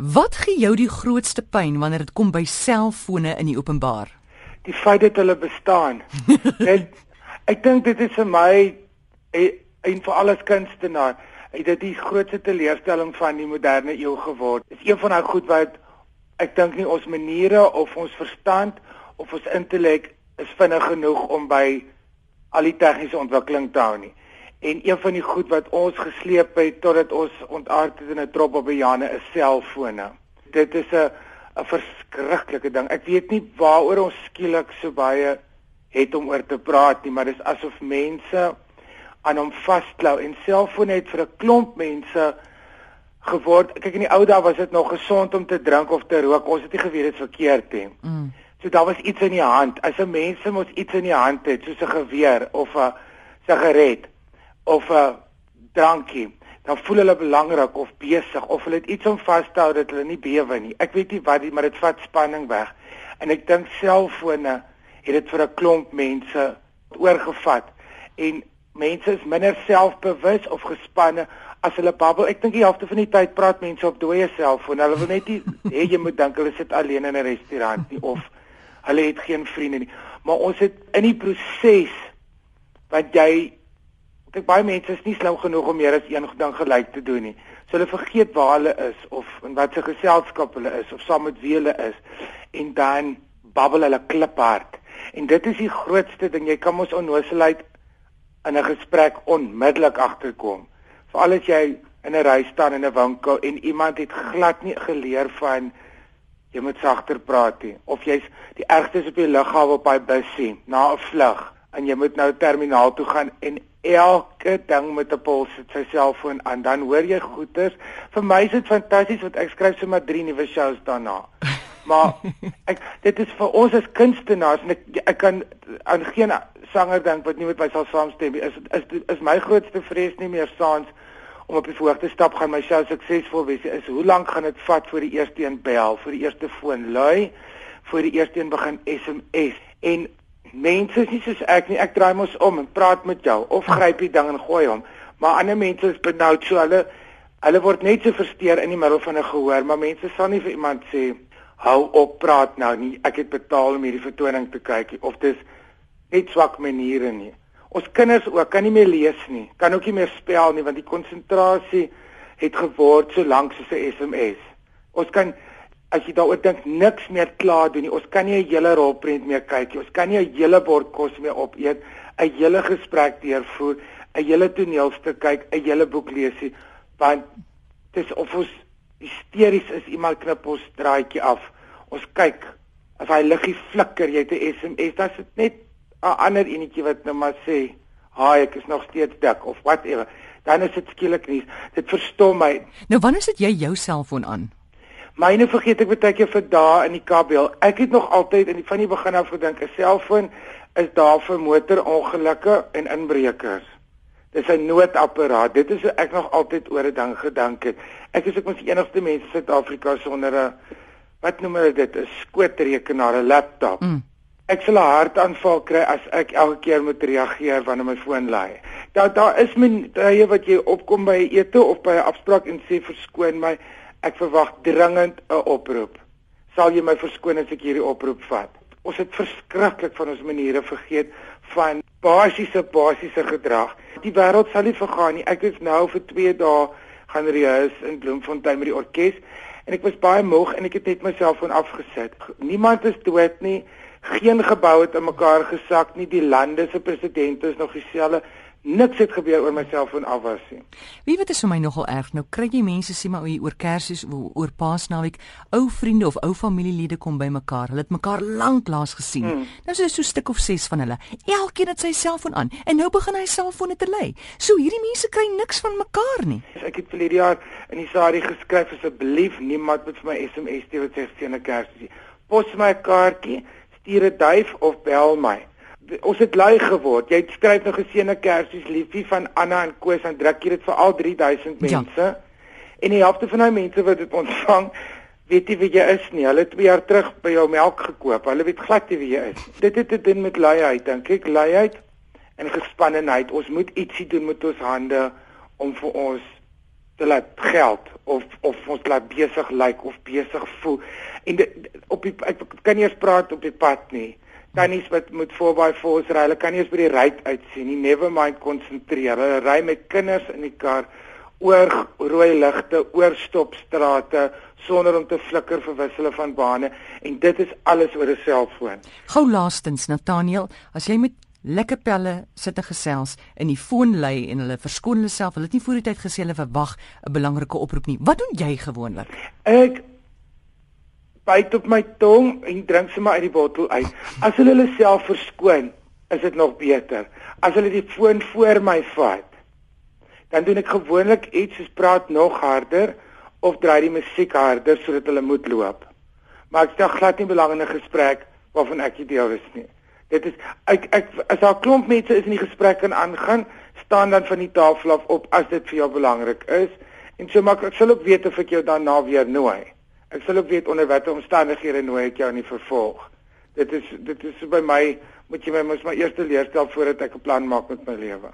Wat gee jou die grootste pyn wanneer dit kom by selfone in die openbaar? Die feit dat hulle bestaan. Net ek dink dit is vir my eh, en vir alles kunstenaar, het dit die grootste teleurstelling van die moderne eeu geword. Dis een van daai goed wat ek dink nie ons maniere of ons verstand of ons intellek is vinnig genoeg om by al die tegniese ontwikkeling te hou nie. En een van die goed wat ons gesleep het totdat ons ontaard het in 'n trop op bejane is selfone. Dit is 'n 'n verskriklike ding. Ek weet nie waaroor ons skielik so baie het om oor te praat nie, maar dis asof mense aan hom vasklou en selfone het vir 'n klomp mense geword. Kyk in die ou dae was dit nog gesond om te drink of te rook. Ons het nie geweet dit verkeerd nie. Mm. So daar was iets in die hand. As 'n mens mos iets in die hand het, soos 'n geweer of 'n sigaret of 'n drankie, dan voel hulle belangrik of besig of hulle het iets om vas te hou dat hulle nie bewe nie. Ek weet nie wat die maar dit vat spanning weg. En ek dink selfone het dit vir 'n klomp mense oorgevat en mense is minder selfbewus of gespanne as hulle babbel. Ek dink die helfte van die tyd praat mense op dooie selfoon. Hulle wil net nie hê jy moet dink hulle sit alleen in 'n restaurant nie of hulle het geen vriende nie. Maar ons het in die proses wat jy ek baie mense is nie slim genoeg om meer as een ding gelyk te doen nie. So hulle vergeet waar hulle is of in watter geselskap hulle is of saam met wie hulle is en dan babbel hulle kliphard. En dit is die grootste ding. Jy kan mos onnoosheid in 'n gesprek onmiddellik agterkom. Veral as jy in 'n ry staan in 'n winkel en iemand het glad nie geleer van jy moet sagter praat nie of jy's die ergste op die lughawe op daai busie na 'n vlug en jy moet nou terminaal toe gaan en elke ding met 'n pols sit sy selfoon aan. Dan hoor jy goeters. Vir my is dit fantasties wat ek skryf sommer drie nuwe shows daarna. Maar ek dit is vir ons as kunstenaars en ek ek kan aan geen sanger dink wat nie met my sal saamstem nie. Is is is my grootste vrees nie meer saans om op die voorste stap gaan my show suksesvol wees is hoe lank gaan dit vat voor die eerste een bel voor die eerste foon lui voor die eerste een begin SMS en mense is nie soos ek nie. Ek draai mos om en praat met jou of gryp die ding en gooi hom. Maar ander mense is benoud so hulle hulle word net so versteur in die middel van 'n gehoor. Maar mense sal nie vir iemand sê hou op praat nou nie. Ek het betaal om hierdie vertoning te kyk of dis net swak maniere nie. Ons kinders ook kan nie meer lees nie, kan ook nie meer spel nie want die konsentrasie het geword so lank soos 'n SMS. Ons kan as jy daaroor dink niks meer klaar doen nie. Ons kan nie 'n hele rolprent meer kyk nie. Ons kan nie 'n hele bord kos meer opeet, 'n hele gesprek deurvoer, 'n hele toneelstuk kyk, 'n hele boek lees nie want dis of ons hysteries is iemand knip ons draadjie af. Ons kyk as hy liggie flikker, jy het 'n SMS, dan is dit net 'n ander enetjie wat nou maar sê, "Haai, ek is nog steeds dik" of whatever. Dan is dit skielik nie. Dit verstom my. Nou wanneer sit jy jou selfoon aan? Myne vergeet ek baie keer vir dae in die kabel. Ek het nog altyd in die van die begin af gedink 'n selfoon is daar vir motorongelukke en inbrekers. Dis 'n noodapparaat. Dit is ek nog altyd oor 'n ding gedink het. Ek is ek mos die enigste mens in Suid-Afrika sonder 'n wat noem hulle dit 'n skootrekenaar, 'n laptop. Mm. Ek sal 'n hartaanval kry as ek elke keer moet reageer wanneer my foon lui. Daar daar is men tye wat jy opkom by 'n ete of by 'n afspraak en sê verskoon my, ek verwag dringend 'n oproep. Sal jy my verskoon as ek hierdie oproep vat? Ons het verskriklik van ons maniere vergeet van basiese basiese gedrag. Die wêreld sal nie vergaan nie. Ek is nou vir 2 dae gaan reis in Bloemfontein met die orkes en ek was baie moeg en ek het net myself van afgesit. Niemand is dood nie. Geen gebou het in mekaar gesak nie. Die lande se presidente is nog dieselfde. Niks het gebeur oor myself en afwas nie. Wie weet is vir my nogal erg. Nou kry jy mense sê maar oor Kersies oor, oor Paasnaweek, ou vriende of ou familielede kom bymekaar. Hulle het mekaar lank laas gesien. Hmm. Nou is dit so 'n stuk of 6 van hulle. Elkeen het sy selfoon aan en nou begin hy selfone te lei. So hierdie mense kry niks van mekaar nie. Ek het vir hierdie jaar in die SARI geskryf asseblief niemand moet vir my SMS stuur wat sê seëne Kersies. Pos my 'n kaartjie stuur 'n duif of bel my. Ons het lui geword. Jy skryf nou geseënde kersies liefie van Anna en Koos en druk jy dit vir al 3000 ja. mense. Ja. En die helfte van daai mense wat dit ontvang, weet nie wie jy is nie. Hulle het 2 jaar terug by jou melk gekoop. Hulle weet glad nie wie jy is. Dit het te doen met luiheid, dink ek, luiheid en gespannenheid. Ons moet ietsie doen met ons hande om vir ons te laat geld of of ons laat besig lyk like, of besig voel. En dit, op die ek kan nie eens praat op die pad nie. Tannies wat moet voorby voor ry, hulle kan nie eens by die ry uitsien nie. Never mind konsentreer. Hulle ry met kinders in die kar oor rooi ligte, oor stopstrate sonder om te flikker vir wissele van bane en dit is alles oor 'n selfoon. Gou laastens Nathaniel, as jy met lekker pelle sit en gesels in die foon lê en hulle verskoon hulle self, hulle het nie voor die tyd gesê hulle verwag 'n belangrike oproep nie. Wat doen jy gewoonlik? Ek byt op my tong en drink sommer uit die bottel uit. As hulle hulle self verskoon, is dit nog beter. As hulle die foon voor my vat, dan doen ek gewoonlik iets soos praat nog harder of draai die musiek harder sodat hulle moet loop. Maar ek stel glad nie belang in 'n gesprek waarvan ek nie deel is nie. Dit is ek ek as daar 'n klomp mense is in die gesprek en aangaan, staan dan van die tafel af op as dit vir jou belangrik is en so maak ek sal ook weet of ek jou daarna weer nooi. Ek sal ook weet onder watter omstandighede nooi ek jou in die vervolg. Dit is dit is by my moet jy my mos maar eers leerstel voordat ek 'n plan maak met my lewe.